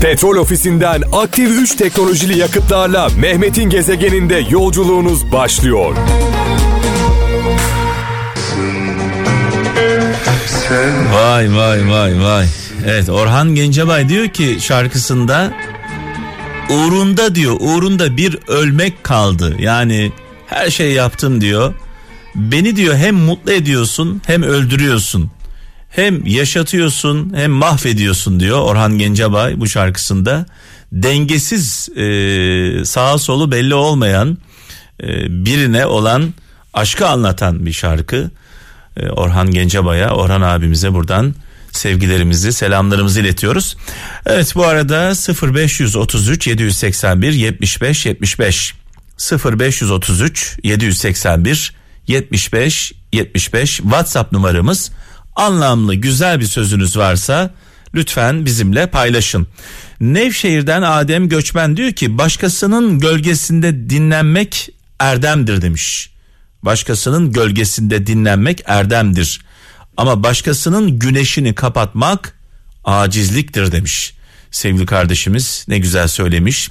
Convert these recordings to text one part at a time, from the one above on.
Petrol ofisinden aktif 3 teknolojili yakıtlarla Mehmet'in gezegeninde yolculuğunuz başlıyor. Vay vay vay vay. Evet Orhan Gencebay diyor ki şarkısında uğrunda diyor uğrunda bir ölmek kaldı. Yani her şey yaptım diyor. Beni diyor hem mutlu ediyorsun hem öldürüyorsun. Hem yaşatıyorsun hem mahvediyorsun diyor Orhan Gencebay bu şarkısında. Dengesiz e, sağa solu belli olmayan e, birine olan aşkı anlatan bir şarkı. E, Orhan Gencebay'a, Orhan abimize buradan sevgilerimizi, selamlarımızı iletiyoruz. Evet bu arada 0533 781 75 75 0533 781 75 75 WhatsApp numaramız. Anlamlı güzel bir sözünüz varsa lütfen bizimle paylaşın. Nevşehir'den Adem Göçmen diyor ki başkasının gölgesinde dinlenmek erdemdir demiş. Başkasının gölgesinde dinlenmek erdemdir. Ama başkasının güneşini kapatmak acizliktir demiş. Sevgili kardeşimiz ne güzel söylemiş.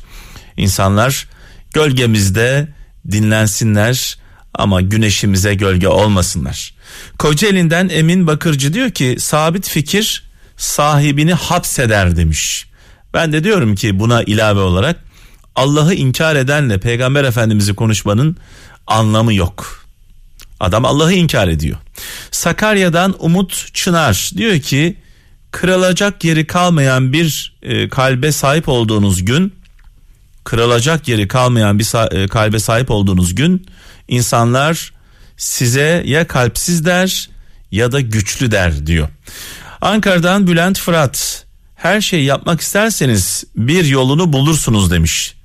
İnsanlar gölgemizde dinlensinler ama güneşimize gölge olmasınlar. Kocaeli'nden Emin Bakırcı diyor ki sabit fikir sahibini hapseder demiş. Ben de diyorum ki buna ilave olarak Allah'ı inkar edenle peygamber efendimizi konuşmanın anlamı yok. Adam Allah'ı inkar ediyor. Sakarya'dan Umut Çınar diyor ki kırılacak yeri kalmayan bir e, kalbe sahip olduğunuz gün kırılacak yeri kalmayan bir e, kalbe sahip olduğunuz gün insanlar size ya kalpsiz der ya da güçlü der diyor. Ankara'dan Bülent Fırat her şey yapmak isterseniz bir yolunu bulursunuz demiş.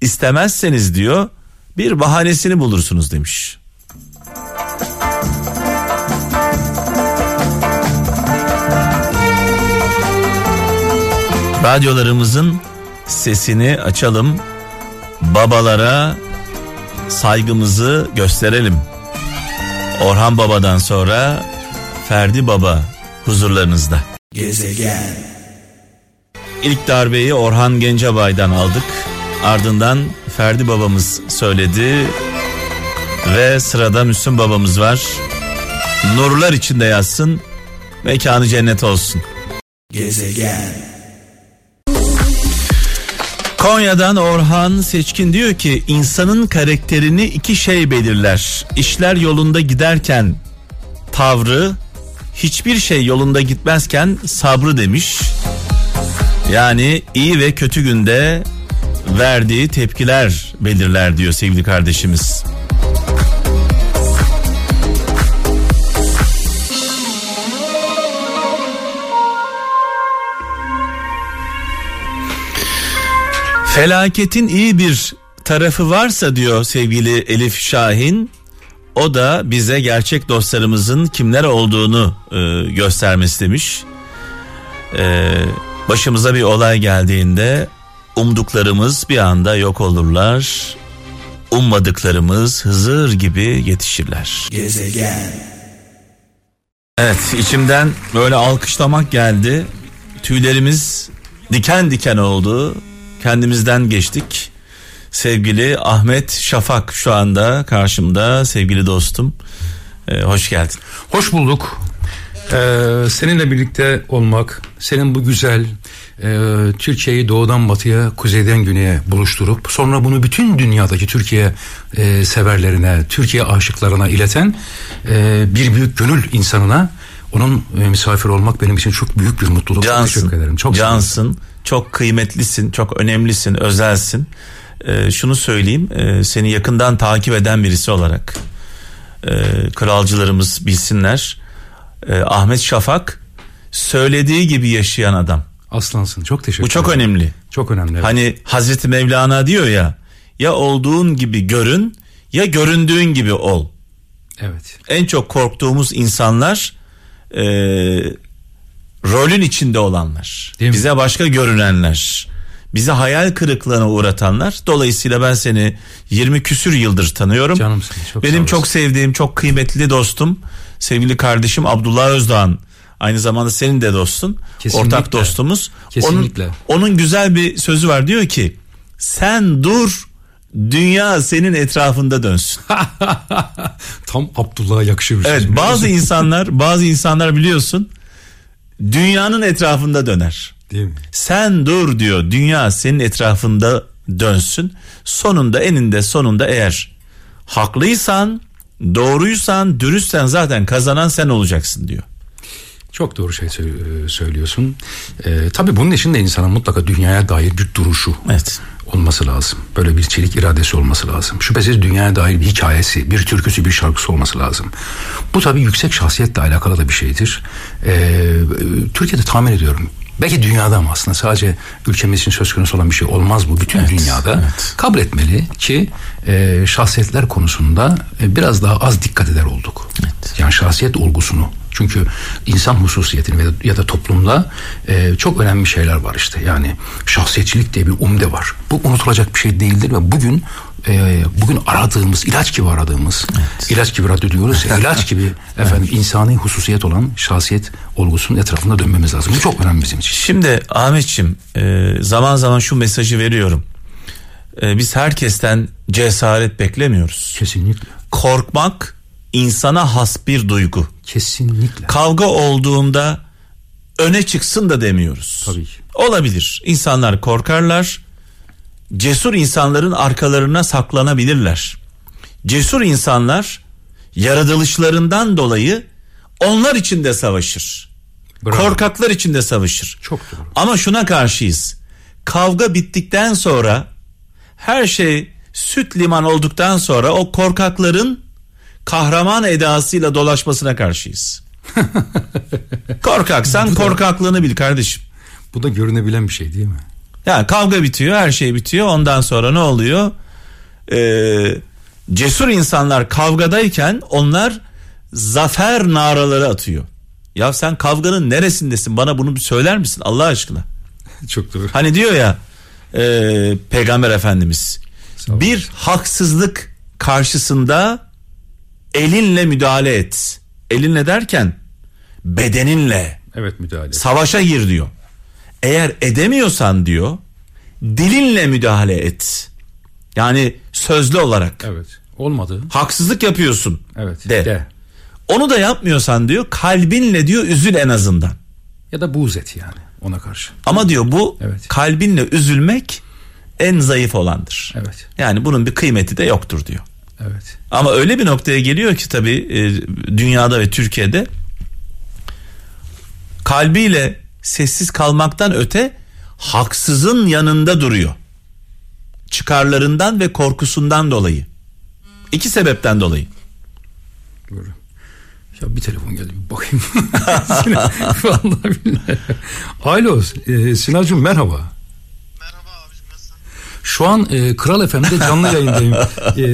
İstemezseniz diyor bir bahanesini bulursunuz demiş. Radyolarımızın sesini açalım. Babalara saygımızı gösterelim. Orhan Baba'dan sonra Ferdi Baba huzurlarınızda. Gezegen. İlk darbeyi Orhan Gencebay'dan aldık. Ardından Ferdi babamız söyledi ve sırada Müslüm babamız var. Nurlar içinde yazsın, mekanı cennet olsun. Gezegen. Konya'dan Orhan Seçkin diyor ki insanın karakterini iki şey belirler. İşler yolunda giderken tavrı, hiçbir şey yolunda gitmezken sabrı demiş. Yani iyi ve kötü günde verdiği tepkiler belirler diyor sevgili kardeşimiz. Felaketin iyi bir tarafı varsa diyor sevgili Elif Şahin o da bize gerçek dostlarımızın kimler olduğunu e, göstermesi demiş. E, başımıza bir olay geldiğinde umduklarımız bir anda yok olurlar. Ummadıklarımız Hızır gibi yetişirler. Gezegen. Evet içimden böyle alkışlamak geldi. Tüylerimiz diken diken oldu kendimizden geçtik. Sevgili Ahmet Şafak şu anda karşımda sevgili dostum. Ee, hoş geldin. Hoş bulduk. Ee, seninle birlikte olmak, senin bu güzel e, Türkiye'yi doğudan batıya, kuzeyden güneye buluşturup sonra bunu bütün dünyadaki Türkiye e, severlerine, Türkiye aşıklarına ileten e, bir büyük gönül insanına onun e, misafir olmak benim için çok büyük bir mutluluk. Cansın, Teşekkür ederim. Çok cansın, çok kıymetlisin, çok önemlisin, özelsin. Ee, şunu söyleyeyim, e, seni yakından takip eden birisi olarak e, kralcılarımız bilsinler. E, Ahmet Şafak söylediği gibi yaşayan adam. Aslansın. Çok teşekkür ederim. Bu çok önemli. Çok önemli. Evet. Hani Hazreti Mevlana diyor ya, ya olduğun gibi görün, ya göründüğün gibi ol. Evet. En çok korktuğumuz insanlar e, rolün içinde olanlar. Değil bize mi? başka görünenler. Bizi hayal kırıklığına uğratanlar. Dolayısıyla ben seni 20 küsür yıldır tanıyorum. Canımsın. Çok Benim çok sevdiğim, çok kıymetli dostum, sevgili kardeşim Abdullah Özdağ'ın Aynı zamanda senin de dostun. Kesinlikle. Ortak dostumuz. Kesinlikle. Onun, onun güzel bir sözü var diyor ki sen dur dünya senin etrafında dönsün. Tam Abdullah'a yakışır bir Evet söz. bazı insanlar bazı insanlar biliyorsun dünyanın etrafında döner. Değil mi? Sen dur diyor dünya senin etrafında dönsün. Sonunda eninde sonunda eğer haklıysan doğruysan dürüstsen zaten kazanan sen olacaksın diyor. Çok doğru şey sö- söylüyorsun. Ee, tabii bunun için de insanın mutlaka dünyaya dair bir duruşu Evet. Olması lazım. Böyle bir çelik iradesi olması lazım. Şüphesiz dünyaya dair bir hikayesi, bir türküsü, bir şarkısı olması lazım. Bu tabii yüksek şahsiyetle alakalı da bir şeydir. Ee, Türkiye'de tahmin ediyorum. Belki dünyada ama aslında sadece ülkemiz için söz konusu olan bir şey olmaz bu. Bütün dünyada evet. kabul etmeli ki e, şahsiyetler konusunda e, biraz daha az dikkat eder olduk. Yani şahsiyet olgusunu. Çünkü insan hususiyetini ya da, ya da toplumda e, çok önemli şeyler var işte. Yani şahsiyetçilik diye bir umde var. Bu unutulacak bir şey değildir ve bugün e, bugün aradığımız ilaç gibi aradığımız ilaç gibi radyo diyoruz ya, ilaç gibi efendim insani hususiyet olan şahsiyet olgusunun etrafında dönmemiz lazım. Bu çok önemli bizim için. Şimdi Ahmetçim e, zaman zaman şu mesajı veriyorum. E, biz herkesten cesaret beklemiyoruz. Kesinlikle. Korkmak insana has bir duygu. Kesinlikle. Kavga olduğunda öne çıksın da demiyoruz. Tabii ki. Olabilir. İnsanlar korkarlar. Cesur insanların arkalarına saklanabilirler. Cesur insanlar yaratılışlarından dolayı onlar için de savaşır. Bravo. Korkaklar için de savaşır. Çok doğru. Ama şuna karşıyız. Kavga bittikten sonra her şey süt liman olduktan sonra o korkakların kahraman edasıyla dolaşmasına karşıyız. Korkaksan korkaklığını bil kardeşim. Bu da görünebilen bir şey değil mi? Yani kavga bitiyor, her şey bitiyor. Ondan sonra ne oluyor? Ee, cesur insanlar kavgadayken onlar zafer naraları atıyor. Ya sen kavganın neresindesin? Bana bunu bir söyler misin Allah aşkına? Çok doğru. Hani diyor ya e, Peygamber Efendimiz bir haksızlık karşısında elinle müdahale et. Elinle derken bedeninle Evet müdahale. savaşa gir diyor. Eğer edemiyorsan diyor dilinle müdahale et. Yani sözlü olarak. Evet. Olmadı. Haksızlık yapıyorsun. Evet. De. De. Onu da yapmıyorsan diyor kalbinle diyor üzül en azından. Ya da buğz et yani ona karşı. Ama diyor bu Evet. kalbinle üzülmek en zayıf olandır. Evet. Yani bunun bir kıymeti de yoktur diyor. Evet. Ama öyle bir noktaya geliyor ki tabii e, dünyada ve Türkiye'de kalbiyle sessiz kalmaktan öte haksızın yanında duruyor. Çıkarlarından ve korkusundan dolayı. İki sebepten dolayı. Doğru. Ya bir telefon geldi bir bakayım. Vallahi billahi. Alo e, Sinancığım merhaba. Şu an e, Kral FM'de canlı yayındayım. E, e,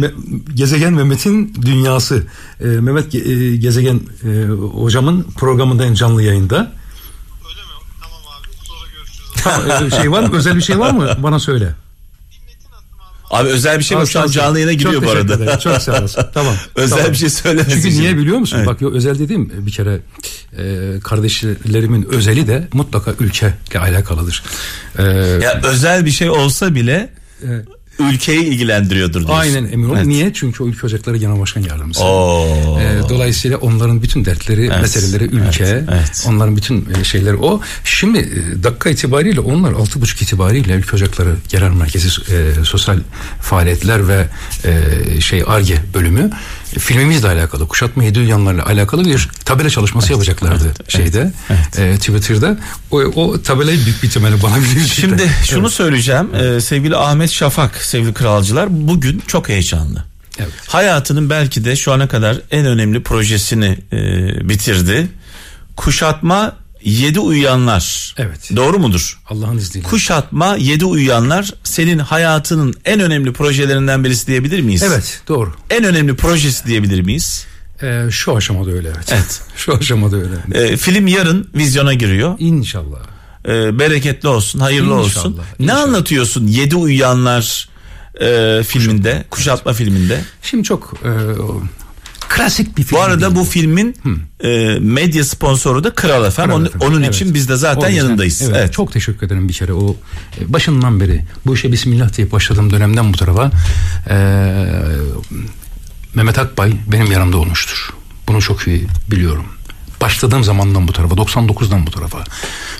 Me- Gezegen Mehmet'in Dünyası. E, Mehmet e, Gezegen e, hocamın programındayım canlı yayında. Öyle mi? Tamam abi sonra görüşürüz. Tamam, e, şey var mı? Özel bir şey var mı? Bana söyle. Abi. Özel bir şey mi? Şu an canlı yayına Çok giriyor bu arada. ederim. Çok sağ olasın. Tamam. Özel tamam. bir şey söylemesin Çünkü niye biliyor musun? Evet. Bak özel dediğim bir kere e, kardeşlerimin özeli de mutlaka ülkeyle alakalıdır. E, Ya özel bir şey olsa bile e, ülkeyi ilgilendiriyordur diyorsun. aynen emin. Evet. Niye? Çünkü o ülke ocakları genel başkan yardımcısı. Oo. E, dolayısıyla onların bütün dertleri, meseleleri ülke, evet, evet. onların bütün e, şeyleri o. Şimdi e, dakika itibariyle onlar altı buçuk itibariyle ülke ocakları genel merkezi e, sosyal faaliyetler ve e, şey ARGE bölümü filmimizle alakalı, kuşatma hediye yanlarla alakalı bir tabela çalışması yapacaklardı şeyde, e, Twitter'da. O, o tabelayı büyük bir ihtimalle bana bilecekler. Şimdi şunu söyleyeceğim Ee, sevgili Ahmet Şafak sevgili kralcılar bugün çok heyecanlı. Evet. Hayatının belki de şu ana kadar en önemli projesini e, bitirdi. Kuşatma 7 uyuyanlar. Evet. Doğru mudur? Allah'ın izniyle. Kuşatma 7 uyuyanlar senin hayatının en önemli projelerinden birisi diyebilir miyiz? Evet doğru. En önemli projesi diyebilir miyiz? E, şu aşamada öyle evet. Evet. şu aşamada öyle. Ee, film yarın vizyona giriyor. İnşallah. Ee, bereketli olsun, hayırlı İnşallah, olsun. Ne inşallah. anlatıyorsun? Yedi Uyuyanlar e, filminde, kuşatma filminde. Şimdi çok e, klasik bir film. Bu arada değil. bu filmin e, medya sponsoru da Kral FM. Kral Onun, FM. onun Evet. için biz de zaten O yüzden- yanındayız. Evet, Evet. Çok teşekkür ederim bir kere. O e, başından beri bu işe Bismillah diye başladığım dönemden bu tarafa e, Mehmet Akbay benim yanımda olmuştur. Bunu çok iyi biliyorum. Başladığım zamandan bu tarafa 99'dan bu tarafa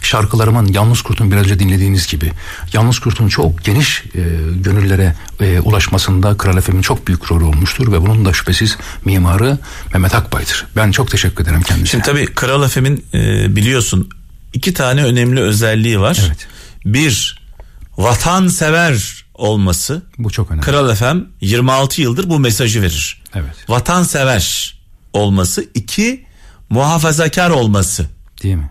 şarkılarımın Yalnız Kurt'un biraz önce dinlediğiniz gibi Yalnız Kurt'un çok geniş e, gönüllere e, ulaşmasında Kral FM'in çok büyük rolü olmuştur ve bunun da şüphesiz mimarı Mehmet Akbay'dır. Ben çok teşekkür ederim kendisine. Şimdi tabii Kral FM'in e, biliyorsun iki tane önemli özelliği var. Evet. Bir vatansever olması. bu çok önemli. Kral FM 26 yıldır bu mesajı verir. Evet. Vatansever olması. iki muhafazakar olması. Değil mi?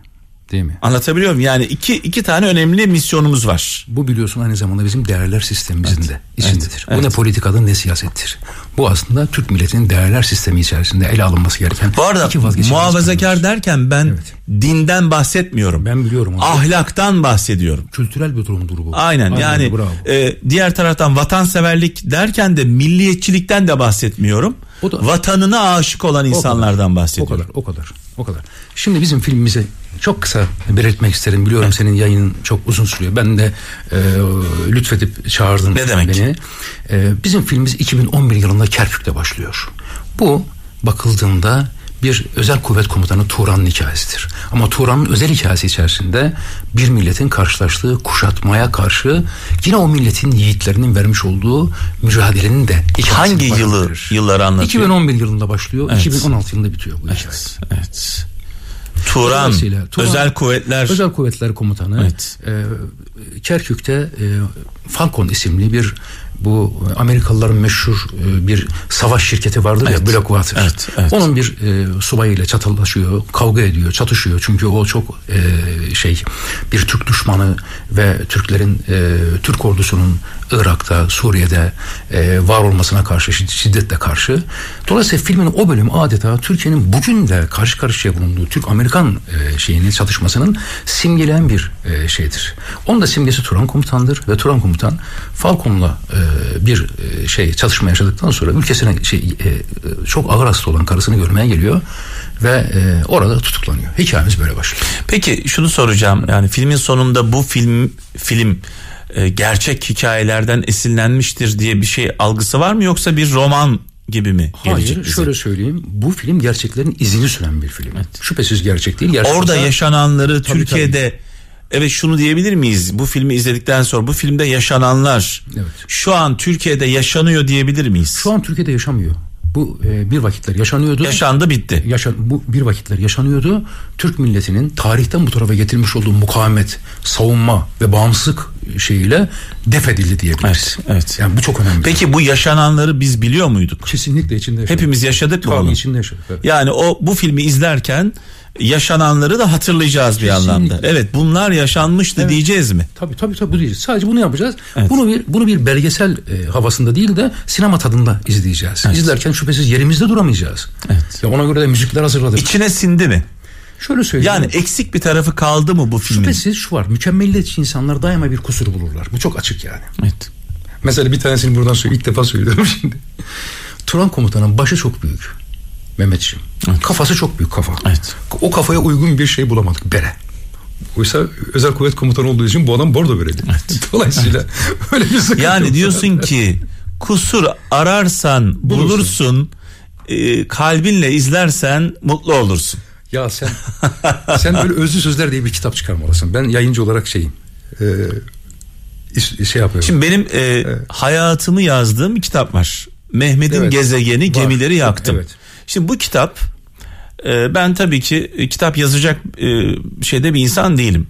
Değil mi? Anlatabiliyor muyum? Yani iki, iki tane önemli misyonumuz var. Bu biliyorsun aynı zamanda bizim değerler sistemimizin de içindedir. evet, Bu ne evet. politikadır ne siyasettir. Bu aslında Türk milletinin değerler sistemi içerisinde ele alınması gereken Bu arada iki muhafazakar konular. derken ben Evet. dinden bahsetmiyorum. Ben biliyorum onu. Ahlaktan bahsediyorum. Kültürel bir durumdur bu. Aynen, yani bravo. e, diğer taraftan vatanseverlik derken de milliyetçilikten de bahsetmiyorum. O da- Vatanına aşık olan O insanlardan kadar, bahsediyorum. O kadar, o kadar, o kadar. Şimdi bizim filmimize çok kısa belirtmek isterim. Biliyorum senin yayının çok uzun sürüyor. Ben de e, lütfedip çağırdın Ne demek? beni. E, bizim filmimiz 2011 yılında Kerkük'te başlıyor. Bu bakıldığında bir özel kuvvet komutanı Turan'ın hikayesidir. Ama Turan'ın özel hikayesi içerisinde bir milletin karşılaştığı kuşatmaya karşı yine o milletin yiğitlerinin vermiş olduğu mücadelenin de Hangi yılı barındırır. yılları anlatıyor? 2011 yılında başlıyor. Evet. 2016 yılında bitiyor bu hikaye. Evet, evet. Turan, Turan- Özel Kuvvetler Özel Kuvvetler Komutanı Evet. e, Kerkük'te e, Falcon isimli bir bu Amerikalıların meşhur e, bir savaş şirketi vardır Evet. ya Blackwater. Evet, evet. Onun bir e, subayıyla çatallaşıyor, kavga ediyor, çatışıyor. Çünkü o çok e, şey bir Türk düşmanı ve Türklerin e, Türk ordusunun Irak'ta, Suriye'de e, var olmasına karşı şid- şiddetle karşı. Dolayısıyla filmin o bölümü adeta Türkiye'nin bugün de karşı karşıya bulunduğu Türk-Amerikan e, şeyinin çatışmasının simgeleyen bir e, şeydir. Onun da simgesi Turan Komutan'dır ve Turan Komutan Falcon'la e, bir e, şey çatışma yaşadıktan sonra ülkesine şey e, e, çok ağır hasta olan karısını görmeye geliyor ve e, orada tutuklanıyor. Hikayemiz böyle başlıyor. Peki şunu soracağım. Yani filmin sonunda bu film film e, gerçek hikayelerden esinlenmiştir diye bir şey algısı var mı yoksa bir roman gibi mi gelecek Hayır bize? şöyle söyleyeyim bu film gerçeklerin izini süren bir film. Şüphesiz gerçek değil. Gerçek Orada olsa- yaşananları Türkiye'de evet şunu diyebilir miyiz? Bu filmi izledikten sonra bu filmde yaşananlar Evet. şu an Türkiye'de yaşanıyor diyebilir miyiz? Şu an Türkiye'de yaşamıyor. Bu e, bir vakitler yaşanıyordu. Yaşandı bitti. Yaşa, bu bir vakitler yaşanıyordu. Türk milletinin tarihten bu tarafa getirmiş olduğu mukavemet, savunma ve bağımsızlık şeyiyle def edildi diyebiliriz. Evet, evet. Yani bu çok önemli. Peki bu yaşananları biz biliyor muyduk? kesinlikle içinde yaşadık. Hepimiz yaşadık mı Tabii içinde yaşadık. Evet. Yani o bu filmi izlerken yaşananları da hatırlayacağız bir Kesinlikle. anlamda. Evet bunlar yaşanmıştı diyeceğiz mi? Tabii tabii tabii bu diyeceğiz. Sadece bunu yapacağız. Evet. Bunu bir bunu bir belgesel e, havasında değil de sinema tadında izleyeceğiz. İzlerken şüphesiz yerimizde duramayacağız. Evet. Ya ona göre de müzikler hazırladık. İçine sindi mi? Şöyle söyleyeyim. Yani eksik bir tarafı kaldı mı bu filmin? şüphesiz şu var. Mükemmelliyetçi insanlar daima bir kusur bulurlar. Bu çok açık yani. Evet. Mesela bir tanesini buradan söyleyeyim. İlk defa söylüyorum şimdi. Turan komutanın başı çok büyük. Mehmetciğim. Kafası çok büyük kafa. Evet. O kafaya uygun bir şey bulamadık. Bere. Oysa özel kuvvet komutanı olduğu için bu adam bordo bereli. Dolayısıyla öyle bir sıkıntı Yani diyorsun ki kusur ararsan bulursun, e, kalbinle izlersen mutlu olursun. Ya sen sen böyle özlü sözler diye bir kitap çıkarmalısın. Ben yayıncı olarak şeyim. E, iş- şey yapıyorum. Şimdi benim e, hayatımı yazdığım bir kitap var. Mehmet'in Evet. gezegeni Var. gemileri yaktım. Evet. Şimdi bu kitap e, ben tabii ki e, kitap yazacak e, şeyde bir insan değilim.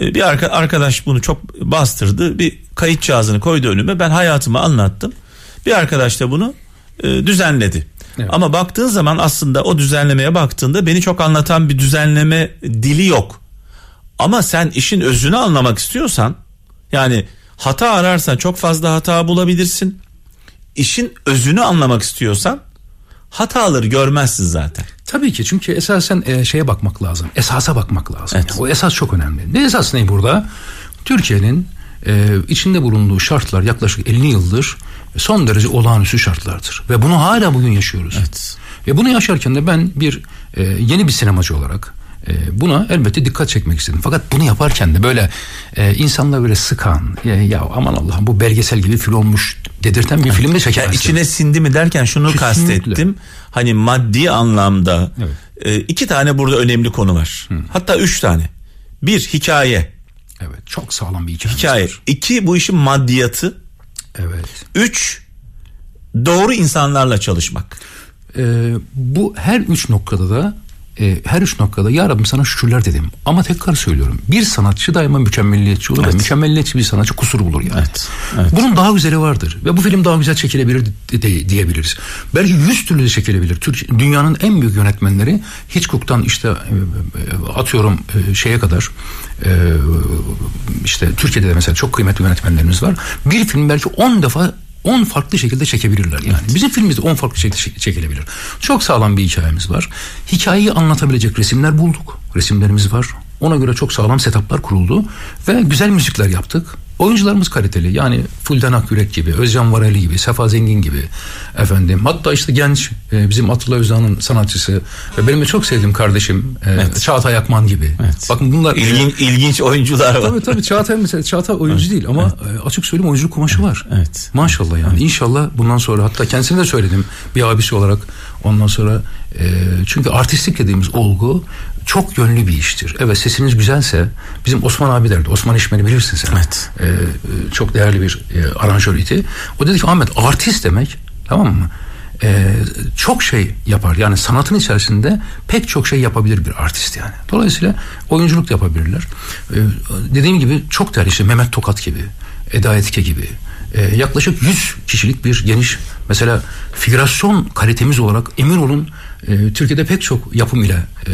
E, bir arka, arkadaş bunu çok bastırdı. Bir kayıt cihazını koydu önüme. Ben hayatımı anlattım. Bir arkadaş da bunu e, düzenledi. Evet. Ama baktığın zaman aslında o düzenlemeye baktığında beni çok anlatan bir düzenleme dili yok. Ama sen işin özünü anlamak istiyorsan yani hata ararsan çok fazla hata bulabilirsin. İşin özünü anlamak istiyorsan hataları görmezsin zaten. Tabii ki çünkü esasen e, şeye bakmak lazım. Esasa bakmak lazım. Evet. Yani o esas çok önemli. Ne esas ne burada? Türkiye'nin e, içinde bulunduğu şartlar yaklaşık 50 yıldır son derece olağanüstü şartlardır. Ve bunu hala bugün yaşıyoruz. Evet. Ve bunu yaşarken de ben bir e, yeni bir sinemacı olarak e, buna elbette dikkat çekmek istedim. Fakat bunu yaparken de böyle e, insanlar böyle sıkan e, ya aman Allah'ım bu belgesel gibi film olmuş dedirten bir film de. Yani içine sindi mi derken şunu Kesinlikle. kastettim. Hani maddi anlamda Evet. e, iki tane burada önemli konu var. Hatta üç tane. Bir hikaye. Evet çok sağlam bir hikaye. Hikaye. İki bu işin maddiyatı. Evet. Üç doğru insanlarla çalışmak. Ee, bu her üç noktada da e, her üç noktada ya Rabbim sana şükürler dedim. Ama tekrar söylüyorum. Bir sanatçı daima mükemmelliyetçi olur. ve Evet. Mükemmelliyetçi bir sanatçı kusur bulur yani. Evet, evet. Bunun daha güzeli vardır. Ve bu film daha güzel çekilebilir de- diyebiliriz. Belki yüz türlü de çekilebilir. Türk, dünyanın en büyük yönetmenleri Hitchcock'tan işte e, e, atıyorum e, şeye kadar işte Türkiye'de de mesela çok kıymetli yönetmenlerimiz var. Bir film belki 10 defa 10 farklı şekilde çekebilirler yani. Bizim filmimiz de 10 farklı şekilde çek- çekilebilir. Çok sağlam bir hikayemiz var. Hikayeyi anlatabilecek resimler bulduk. Resimlerimiz var. Ona göre çok sağlam setuplar kuruldu ve güzel müzikler yaptık. Oyuncularımız kaliteli. Yani Fulden Akyürek gibi, Özcan Vareli gibi, Sefa Zengin gibi efendim. Hatta işte genç e, bizim Atilla Özcan'ın sanatçısı ve benim de çok sevdiğim kardeşim e, Çağatay Akman gibi. Evet. Bakın bunlar İlgin, ilginç oyuncular var. Tabii tabii Çağatay mesela Çağatay oyuncu değil ama e, açık söyleyeyim oyunculuk kumaşı var. Evet. Maşallah yani İnşallah bundan sonra hatta kendisine de söyledim bir abisi olarak ondan sonra e, çünkü artistlik dediğimiz olgu çok yönlü bir iştir. Evet sesiniz güzelse bizim Osman abi derdi. Osman İşmen'i bilirsin sen. Evet. E, e, çok değerli bir e, aranjör idi. O dedi ki Ahmet artist demek tamam mı? E, çok şey yapar. Yani sanatın içerisinde pek çok şey yapabilir bir artist yani. Dolayısıyla oyunculuk da yapabilirler. E, dediğim gibi çok değerli işte Mehmet Tokat gibi, Eda Etke gibi. e, yaklaşık 100 kişilik bir geniş mesela figürasyon kalitemiz olarak emin olun e, Türkiye'de pek çok yapım ile e,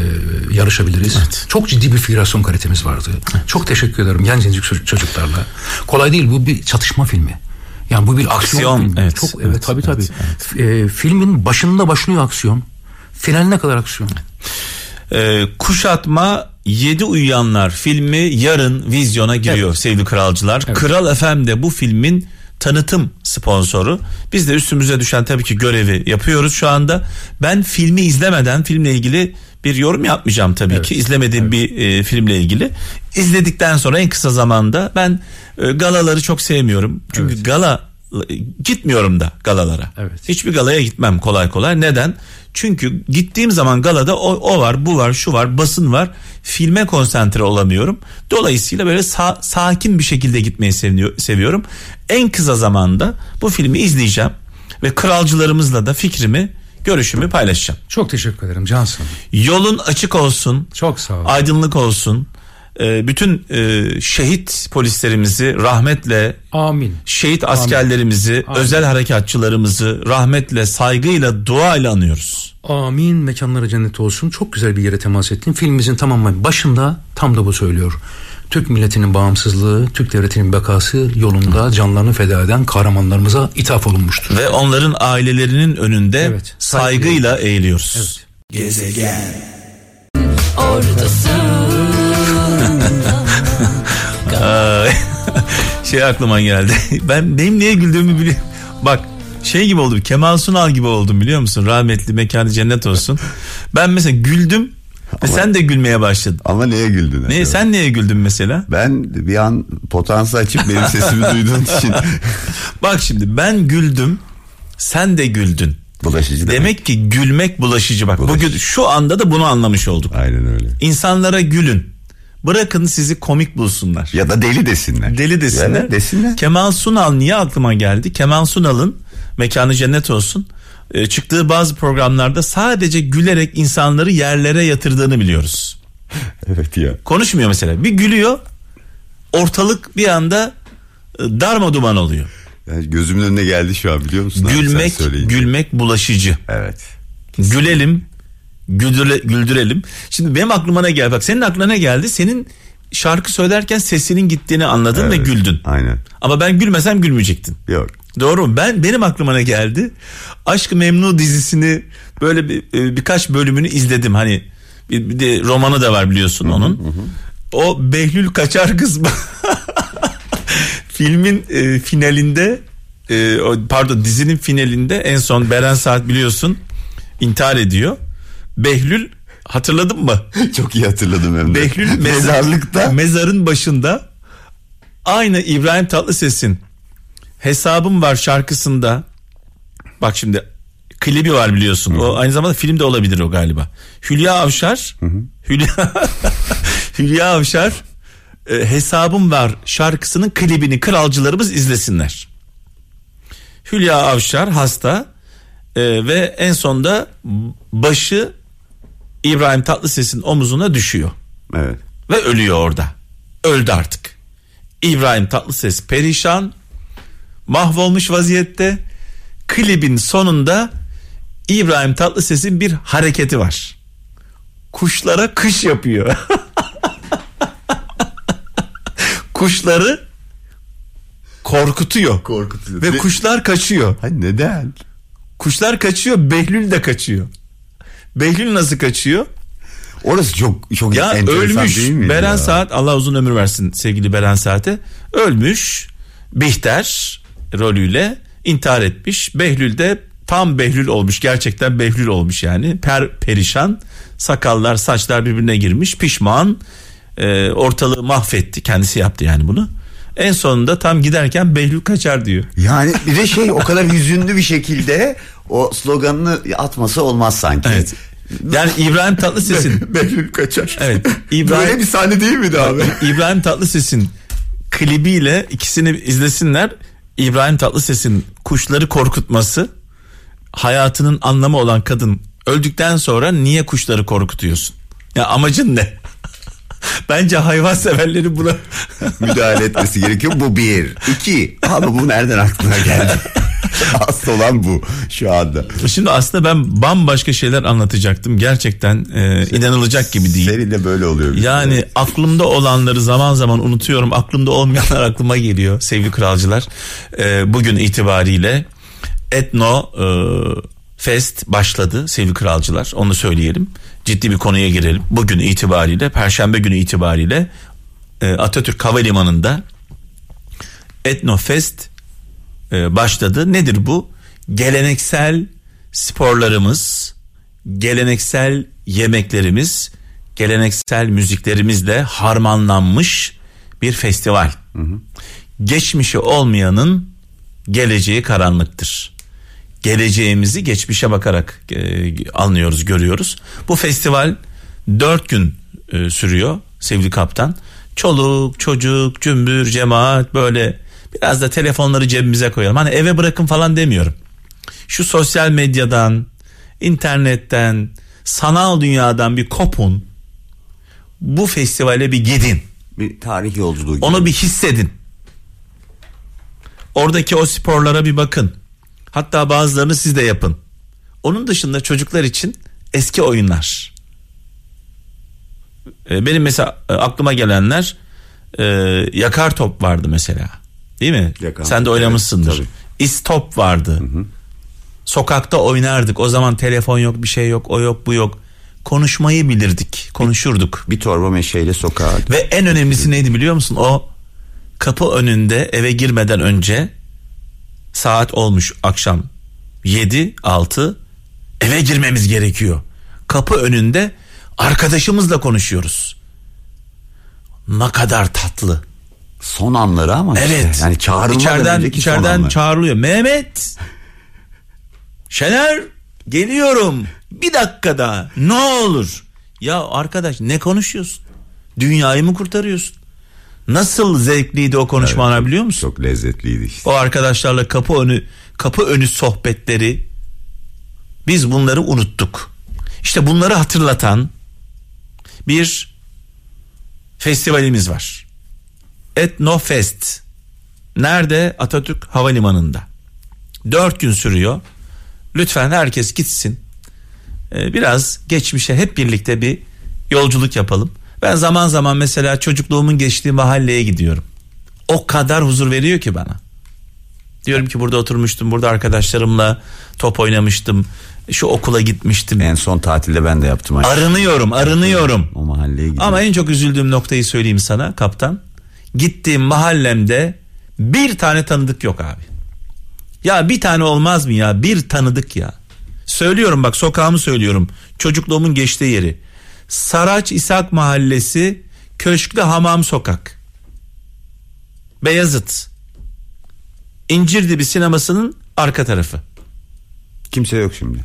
yarışabiliriz. Çok ciddi bir figürasyon kalitemiz vardı. Çok teşekkür ederim gencecik çocuk- çocuklarla. Kolay değil bu bir çatışma filmi. Yani bu bir aksiyon, Aksiyon, filmi. evet, Çok evet, evet, tabii tabii. evet, E, filmin başında başlıyor aksiyon. Finaline kadar aksiyon. Ee, kuşatma 7 Uyuyanlar filmi yarın vizyona giriyor sevgili kralcılar. Kral FM de bu filmin tanıtım sponsoru. Biz de üstümüze düşen tabii ki görevi yapıyoruz şu anda. Ben filmi izlemeden filmle ilgili bir yorum yapmayacağım tabii ki. İzlemediğim bir e, filmle ilgili. İzledikten sonra en kısa zamanda ben e, galaları çok sevmiyorum. Çünkü gala gitmiyorum da galalara. Evet. Hiçbir galaya gitmem kolay kolay. Neden? Çünkü gittiğim zaman galada o, o var, bu var, şu var, basın var. Filme konsantre olamıyorum. Dolayısıyla böyle sa- sakin bir şekilde gitmeyi seviyor- seviyorum. En kısa zamanda bu filmi izleyeceğim ve kralcılarımızla da fikrimi, görüşümü paylaşacağım. Çok teşekkür ederim Cansın. Yolun açık olsun. Çok sağ ol. Aydınlık olsun. Ee, bütün e, şehit polislerimizi rahmetle Amin. şehit askerlerimizi, özel harekatçılarımızı rahmetle, saygıyla, duayla anıyoruz. Amin mekanları cennet olsun. Çok güzel bir yere temas ettin. Filmimizin tamamen başında tam da bu söylüyor. Türk milletinin bağımsızlığı, Türk devletinin bekası yolunda canlarını feda eden kahramanlarımıza ithaf olunmuştur. Ve onların ailelerinin önünde Evet, saygıyla eğiliyoruz. Ay, şey aklıma geldi. Ben benim niye güldüğümü biliyorum. Bak şey gibi oldum. Kemal Sunal gibi oldum biliyor musun? Rahmetli mekanı cennet olsun. Ben mesela güldüm ve sen de gülmeye başladın. Ama neye güldün? Ne acaba? sen neye güldün mesela? Ben bir an potansı açıp benim sesimi duyduğun için Bak şimdi ben güldüm. Sen de güldün. bulaşıcı demek. Demek ki gülmek bulaşıcı bak. Bulaşıcı. Bugün şu anda da bunu anlamış olduk. Aynen öyle. İnsanlara gülün. Bırakın sizi komik bulsunlar. Ya da deli desinler. Deli desinler. Evet, desinler. Kemal Sunal niye aklıma geldi? Kemal Sunal'ın mekanı cennet olsun. e, çıktığı bazı programlarda sadece gülerek insanları yerlere yatırdığını biliyoruz. Evet ya. Konuşmuyor mesela. Bir gülüyor. Ortalık bir anda e, darma duman oluyor. Yani gözümün önüne geldi şu an biliyor musun? Gülmek, gülmek bulaşıcı. Evet. Gülelim, güldüre, güldürelim. Şimdi benim aklıma ne geldi? Bak senin aklına ne geldi? Senin şarkı söylerken sesinin gittiğini anladın ve Evet. güldün. Aynen. Ama ben gülmesem gülmeyecektin. Yok. Doğru mu? Ben benim aklıma ne geldi? Aşk-ı Memnu dizisini böyle bir, e, birkaç bölümünü izledim. Hani bir, bir de romanı da var biliyorsun onun. O Behlül Kaçar kısmı filmin e, finalinde e, pardon dizinin finalinde en son Beren Saat biliyorsun intihar ediyor. Behlül hatırladın mı? Çok iyi hatırladım hem de. Behlül mezar- Mezarlıkta. mezarın başında aynı İbrahim Tatlıses'in hesabım var şarkısında bak şimdi klibi var biliyorsun. O aynı zamanda film de olabilir o galiba. Hülya Avşar Hülya Hülya Avşar e, hesabım var şarkısının klibini kralcılarımız izlesinler. Hülya Avşar hasta e, ve en sonda başı İbrahim Tatlıses'in omuzuna düşüyor Evet. ve ölüyor orada. Öldü artık. İbrahim Tatlıses perişan, mahvolmuş vaziyette. Klibin sonunda İbrahim Tatlıses'in bir hareketi var. Kuşlara kış yapıyor. Kuşları korkutuyor. Korkutuyor. Ve Ne- kuşlar kaçıyor. Ha, neden? Kuşlar kaçıyor, Behlül de kaçıyor. Behlül nasıl kaçıyor? Orası çok çok Ya enteresan ölmüş değil mi? Beren ya? Saat Allah uzun ömür versin sevgili Beren Saat'e. Ölmüş Bihter rolüyle intihar etmiş. Behlül de tam Behlül olmuş gerçekten Behlül olmuş yani. Per perişan sakallar saçlar birbirine girmiş pişman e, ortalığı mahvetti kendisi yaptı yani bunu. En sonunda tam giderken Behlül kaçar diyor. Yani bir de şey o kadar hüzünlü bir şekilde o sloganını atması olmaz sanki. Evet. Yani İbrahim Tatlıses'in Behlül kaçar. Evet, İbrahim- Böyle bir sahne değil miydi abi? İbrahim Tatlıses'in klibiyle ikisini izlesinler. İbrahim Tatlıses'in kuşları korkutması hayatının anlamı olan kadın öldükten sonra niye kuşları korkutuyorsun? Ya amacın ne? Bence hayvan severleri buna Müdahale etmesi gerekiyor. Bu bir. İki. Abi bu nereden aklına geldi? Asıl olan bu şu anda. Şimdi aslında ben bambaşka şeyler anlatacaktım. Gerçekten e, inanılacak gibi değil. Senin de böyle oluyor. Yani aklımda olanları zaman zaman unutuyorum. Aklımda olmayanlar aklıma geliyor sevgili kralcılar. Ee, bugün itibariyle Etno e, Fest başladı sevgili kralcılar. Onu söyleyelim. Ciddi bir konuya girelim. Bugün itibariyle Perşembe günü itibariyle e, Atatürk Havalimanı'nda Etno Fest e, başladı. Nedir bu? Geleneksel sporlarımız, geleneksel yemeklerimiz, geleneksel müziklerimizle harmanlanmış bir festival. Geçmişi olmayanın geleceği karanlıktır. Geleceğimizi geçmişe bakarak e, anlıyoruz, görüyoruz. Bu festival dört gün e, sürüyor sevgili kaptan. Çoluk, çocuk, cümbür, cemaat böyle biraz da telefonları cebimize koyalım. Hani eve bırakın falan demiyorum. Şu sosyal medyadan, internetten, sanal dünyadan bir kopun. Bu festivale bir gidin. bir tarih yolculuğu gibi. Onu bir hissedin. Oradaki o sporlara bir bakın. Hatta bazılarını siz de yapın. Onun dışında çocuklar için eski oyunlar. Ee, Benim mesela e, aklıma gelenler e, yakar top vardı mesela. Değil mi? Yakar Sen de oynamışsındır. evet. İstop vardı. Sokakta oynardık. O zaman telefon yok, bir şey yok, o yok, bu yok. Konuşmayı bilirdik, konuşurduk. bir torba meşeyle sokağa. Ve en önemlisi neydi biliyor musun? O kapı önünde eve girmeden önce saat olmuş akşam 7 6 eve girmemiz gerekiyor. Kapı önünde arkadaşımızla konuşuyoruz. Ne kadar tatlı. Son anları ama işte. Evet. Yani çağrılmadan içeriden içeriden çağrılıyor. Mehmet. Şener geliyorum. Bir dakikada ne olur. Ya arkadaş ne konuşuyorsun? Dünyayı mı kurtarıyorsun? Nasıl zevkliydi o konuşmalar biliyor musun? Çok lezzetliydi işte. O arkadaşlarla kapı önü kapı önü sohbetleri biz bunları unuttuk. İşte bunları hatırlatan bir festivalimiz var. Etnofest. Nerede? Atatürk Havalimanı'nda. Dört gün sürüyor. Lütfen herkes gitsin. Ee, biraz geçmişe hep birlikte bir yolculuk yapalım. Ben zaman zaman mesela çocukluğumun geçtiği mahalleye gidiyorum. O kadar huzur veriyor ki bana. Diyorum ki burada oturmuştum, burada arkadaşlarımla top oynamıştım. Şu okula gitmiştim. En son tatilde ben de yaptım. aşkım. Arınıyorum, arınıyorum. O mahalleye gidiyorum. Ama en çok üzüldüğüm noktayı söyleyeyim sana kaptan. Gittiğim mahallemde bir tane tanıdık yok abi. Ya bir tane olmaz mı ya? Bir tanıdık ya. Söylüyorum bak sokağımı söylüyorum. Çocukluğumun geçtiği yeri. Saraç İshak Mahallesi Köşklü Hamam Sokak. Beyazıt. İncirdibi sinemasının arka tarafı. Kimse yok şimdi.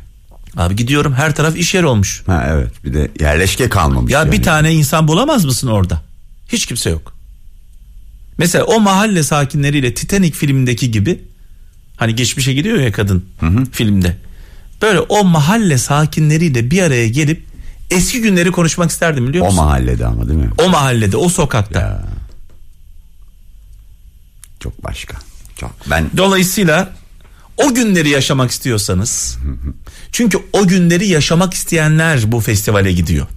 Abi gidiyorum her taraf iş yeri olmuş. Ha evet bir de yerleşke kalmamış. Ya yani. bir tane insan bulamaz mısın orada? Hiç kimse yok. Mesela o mahalle sakinleriyle Titanic filmindeki gibi hani geçmişe gidiyor ya kadın filmde. Böyle o mahalle sakinleriyle bir araya gelip eski günleri konuşmak isterdim biliyor O musun? mahallede ama değil mi? o mahallede, o sokakta. Ya. Çok başka. Çok. Ben Dolayısıyla o günleri yaşamak istiyorsanız çünkü o günleri yaşamak isteyenler bu festivale gidiyor.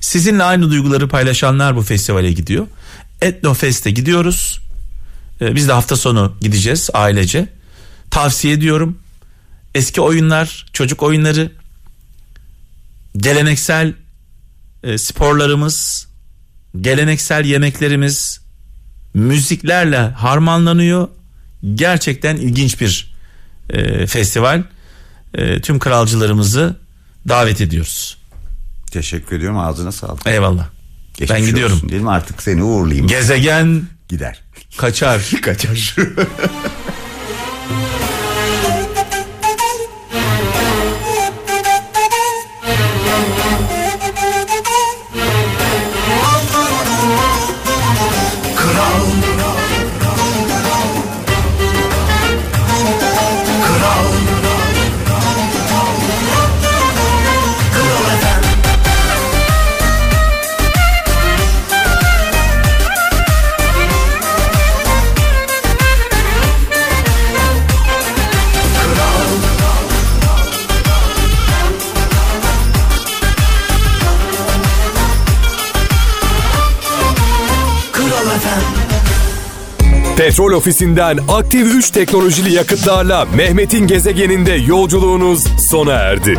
Sizinle aynı duyguları paylaşanlar bu festivale gidiyor. Etnofest'e gidiyoruz. Ee, Biz de hafta sonu gideceğiz ailece. Tavsiye ediyorum. Eski oyunlar, çocuk oyunları, geleneksel e, sporlarımız, geleneksel yemeklerimiz, müziklerle harmanlanıyor. Gerçekten ilginç bir e, festival. E, tüm kralcılarımızı davet ediyoruz. teşekkür ediyorum ağzına sağlık. Eyvallah. Geçmiş ben gidiyorum. olsun, Değil mi artık seni uğurlayayım. Gezegen Gider. kaçar. Kaçar. Petrol ofisinden aktif 3 teknolojili yakıtlarla Mehmet'in gezegeninde yolculuğunuz sona erdi.